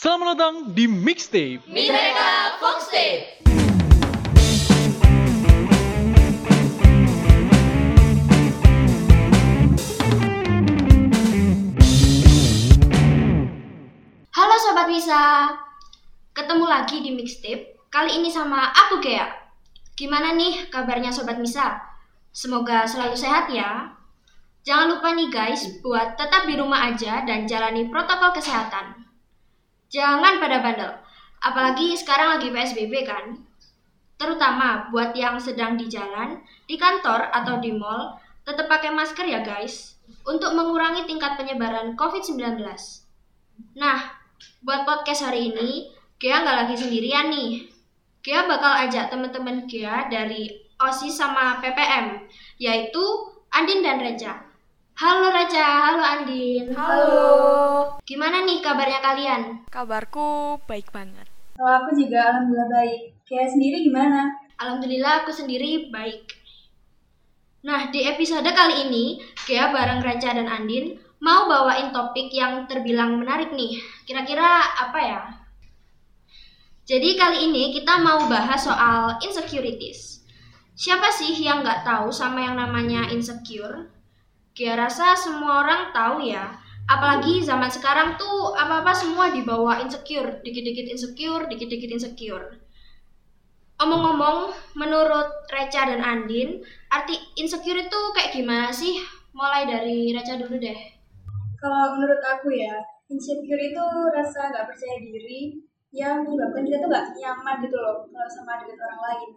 Selamat datang di Mixtape. Mineka Foxtape. Halo Sobat Wisa, ketemu lagi di Mixtape. Kali ini sama aku Gea. Gimana nih kabarnya Sobat Misa? Semoga selalu sehat ya. Jangan lupa nih guys, buat tetap di rumah aja dan jalani protokol kesehatan. Jangan pada bandel, apalagi sekarang lagi PSBB kan. Terutama buat yang sedang di jalan, di kantor atau di mall, tetap pakai masker ya guys, untuk mengurangi tingkat penyebaran COVID-19. Nah, buat podcast hari ini, Gea nggak lagi sendirian nih. Gea bakal ajak teman-teman Gea dari OSIS sama PPM, yaitu Andin dan Reja. Halo Reja, halo Andin. Halo. Gimana nih kabarnya kalian? Kabarku baik banget. Kalau aku juga alhamdulillah baik. Kayak sendiri gimana? Alhamdulillah aku sendiri baik. Nah, di episode kali ini, Gea bareng Reja dan Andin mau bawain topik yang terbilang menarik nih. Kira-kira apa ya? Jadi kali ini kita mau bahas soal insecurities. Siapa sih yang nggak tahu sama yang namanya insecure? Gea rasa semua orang tahu ya. Apalagi zaman sekarang tuh apa-apa semua dibawa insecure. Dikit-dikit insecure, dikit-dikit insecure. Omong-ngomong, menurut Reca dan Andin, arti insecure itu kayak gimana sih? Mulai dari Reca dulu deh. Kalau menurut aku ya, insecure itu rasa nggak percaya diri yang menyebabkan kita tuh nggak nyaman gitu loh kalau sama dengan orang lain.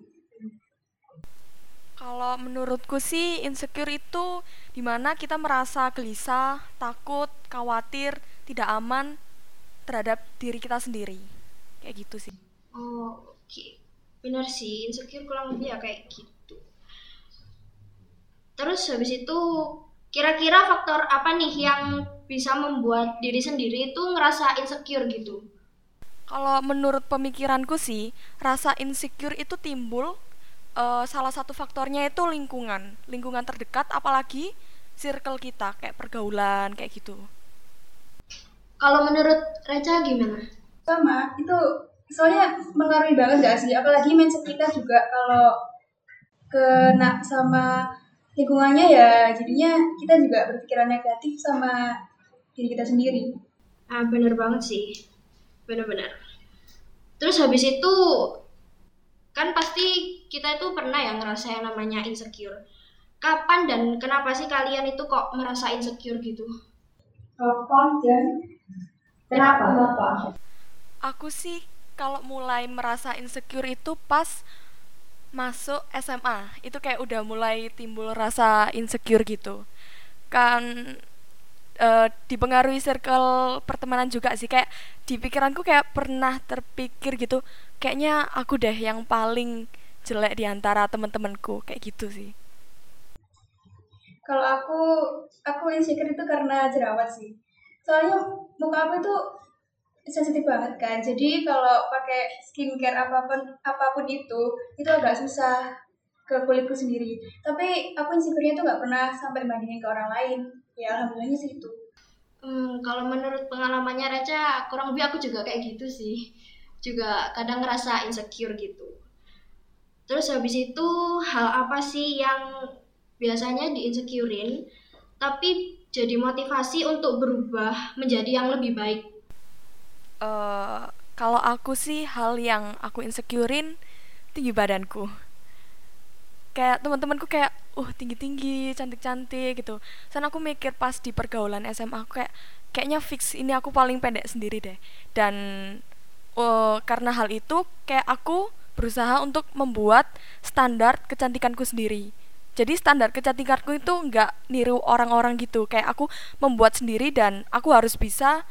Kalau menurutku sih insecure itu di mana kita merasa gelisah, takut, khawatir, tidak aman terhadap diri kita sendiri. Kayak gitu sih. Oh, oke. Bener sih, insecure kurang lebih ya kayak gitu. Terus habis itu, kira-kira faktor apa nih yang bisa membuat diri sendiri itu ngerasa insecure gitu? Kalau menurut pemikiranku sih, rasa insecure itu timbul eh, salah satu faktornya itu lingkungan, lingkungan terdekat apalagi circle kita kayak pergaulan kayak gitu. Kalau menurut Reca gimana? Sama, itu soalnya mengaruhi banget gak sih? Apalagi mindset kita juga kalau kena sama lingkungannya ya jadinya kita juga berpikiran negatif sama diri kita sendiri. Ah, bener banget sih. Bener-bener. Terus habis itu, kan pasti kita itu pernah ya ngerasa yang namanya insecure. Kapan dan kenapa sih kalian itu kok merasa insecure gitu? Kapan dan kenapa? Kenapa? Aku sih kalau mulai merasa insecure itu pas masuk SMA itu kayak udah mulai timbul rasa insecure gitu kan eh, dipengaruhi circle pertemanan juga sih kayak di pikiranku kayak pernah terpikir gitu kayaknya aku deh yang paling jelek di antara teman-temanku kayak gitu sih Kalau aku, aku insecure itu karena jerawat sih. Soalnya muka aku itu sensitif banget kan. Jadi kalau pakai skincare apa pun apa pun itu, itu agak susah ke kulitku sendiri. Tapi aku insecure-nya tuh nggak pernah sampai bandingin ke orang lain. Ya alhamdulillahnya sih itu. Hmm, kalau menurut pengalamannya Reca, kurang lebih aku juga kayak gitu sih. Juga kadang ngerasa insecure gitu. Terus habis itu hal apa sih yang biasanya diinsecurein tapi jadi motivasi untuk berubah menjadi yang lebih baik? eh kalau aku sih hal yang aku insecurein tinggi badanku kayak teman-temanku kayak uh tinggi-tinggi cantik-cantik gitu. Sana aku mikir pas di pergaulan SMA aku kayak kayaknya fix ini aku paling pendek sendiri deh. Dan eh, karena hal itu kayak aku berusaha untuk membuat standar kecantikanku sendiri. Jadi standar kecantikanku itu nggak niru orang-orang gitu. Kayak aku membuat sendiri dan aku harus bisa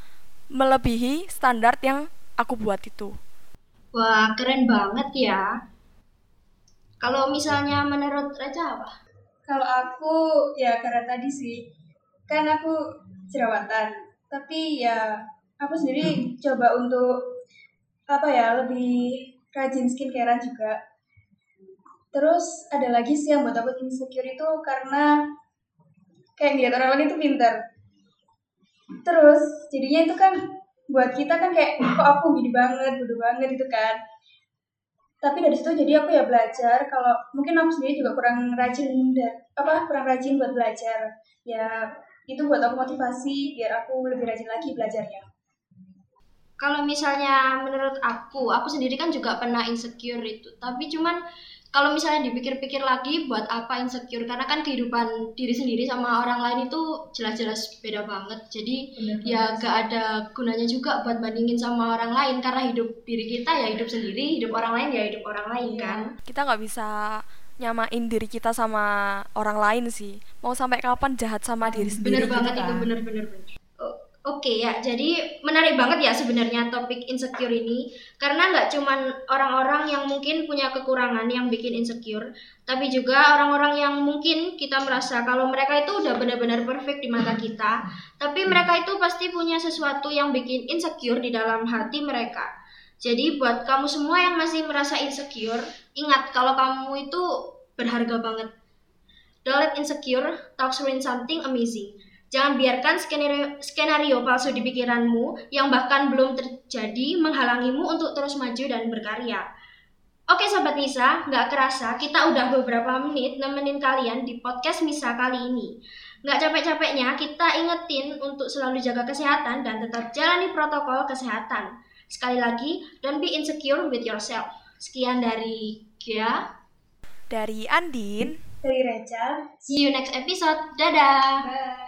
melebihi standar yang aku buat itu. Wah, keren banget ya. Kalau misalnya menurut Reca apa? Kalau aku ya karena tadi sih, kan aku jerawatan. Tapi ya aku sendiri coba untuk apa ya lebih rajin skincarean juga. Terus ada lagi sih yang buat aku insecure itu karena kayak ngeliat orang lain itu pintar. Terus jadinya itu kan buat kita kan kayak kok aku gini banget bodoh banget gitu kan tapi dari situ jadi aku ya belajar kalau mungkin aku sendiri juga kurang rajin dan apa kurang rajin buat belajar ya itu buat aku motivasi biar aku lebih rajin lagi belajarnya Kalau misalnya menurut aku, aku sendiri kan juga pernah insecure itu. Tapi cuman kalau misalnya dipikir-pikir lagi buat apa insecure? Karena kan kehidupan diri sendiri sama orang lain itu jelas-jelas beda banget. Jadi ya gak ada gunanya juga buat bandingin sama orang lain karena hidup diri kita ya hidup sendiri, hidup orang lain ya hidup orang lain Iya. kan. kita nggak bisa nyamain diri kita sama orang lain sih mau sampai kapan jahat sama diri sendiri Bener banget gitu itu kan. bener-bener. O- Oke ya, jadi menarik banget ya sebenarnya topik insecure ini karena nggak cuman orang-orang yang mungkin punya kekurangan yang bikin insecure, tapi juga orang-orang yang mungkin kita merasa kalau mereka itu udah benar-benar perfect di mata kita, tapi mereka itu pasti punya sesuatu yang bikin insecure di dalam hati mereka. Jadi buat kamu semua yang masih merasa insecure, ingat kalau kamu itu berharga banget. Don't let insecure ruin something amazing. Jangan biarkan skenario, skenario palsu di pikiranmu yang bahkan belum terjadi menghalangimu untuk terus maju dan berkarya. Oke Sobat Misa, nggak kerasa kita udah beberapa menit nemenin kalian di podcast Misa kali ini. Nggak capek-capeknya kita ingetin untuk selalu jaga kesehatan dan tetap jalani protokol kesehatan. Sekali lagi, don't be insecure with yourself. Sekian dari Gia. dari Andin dari Reca See you next episode. Dadah! bye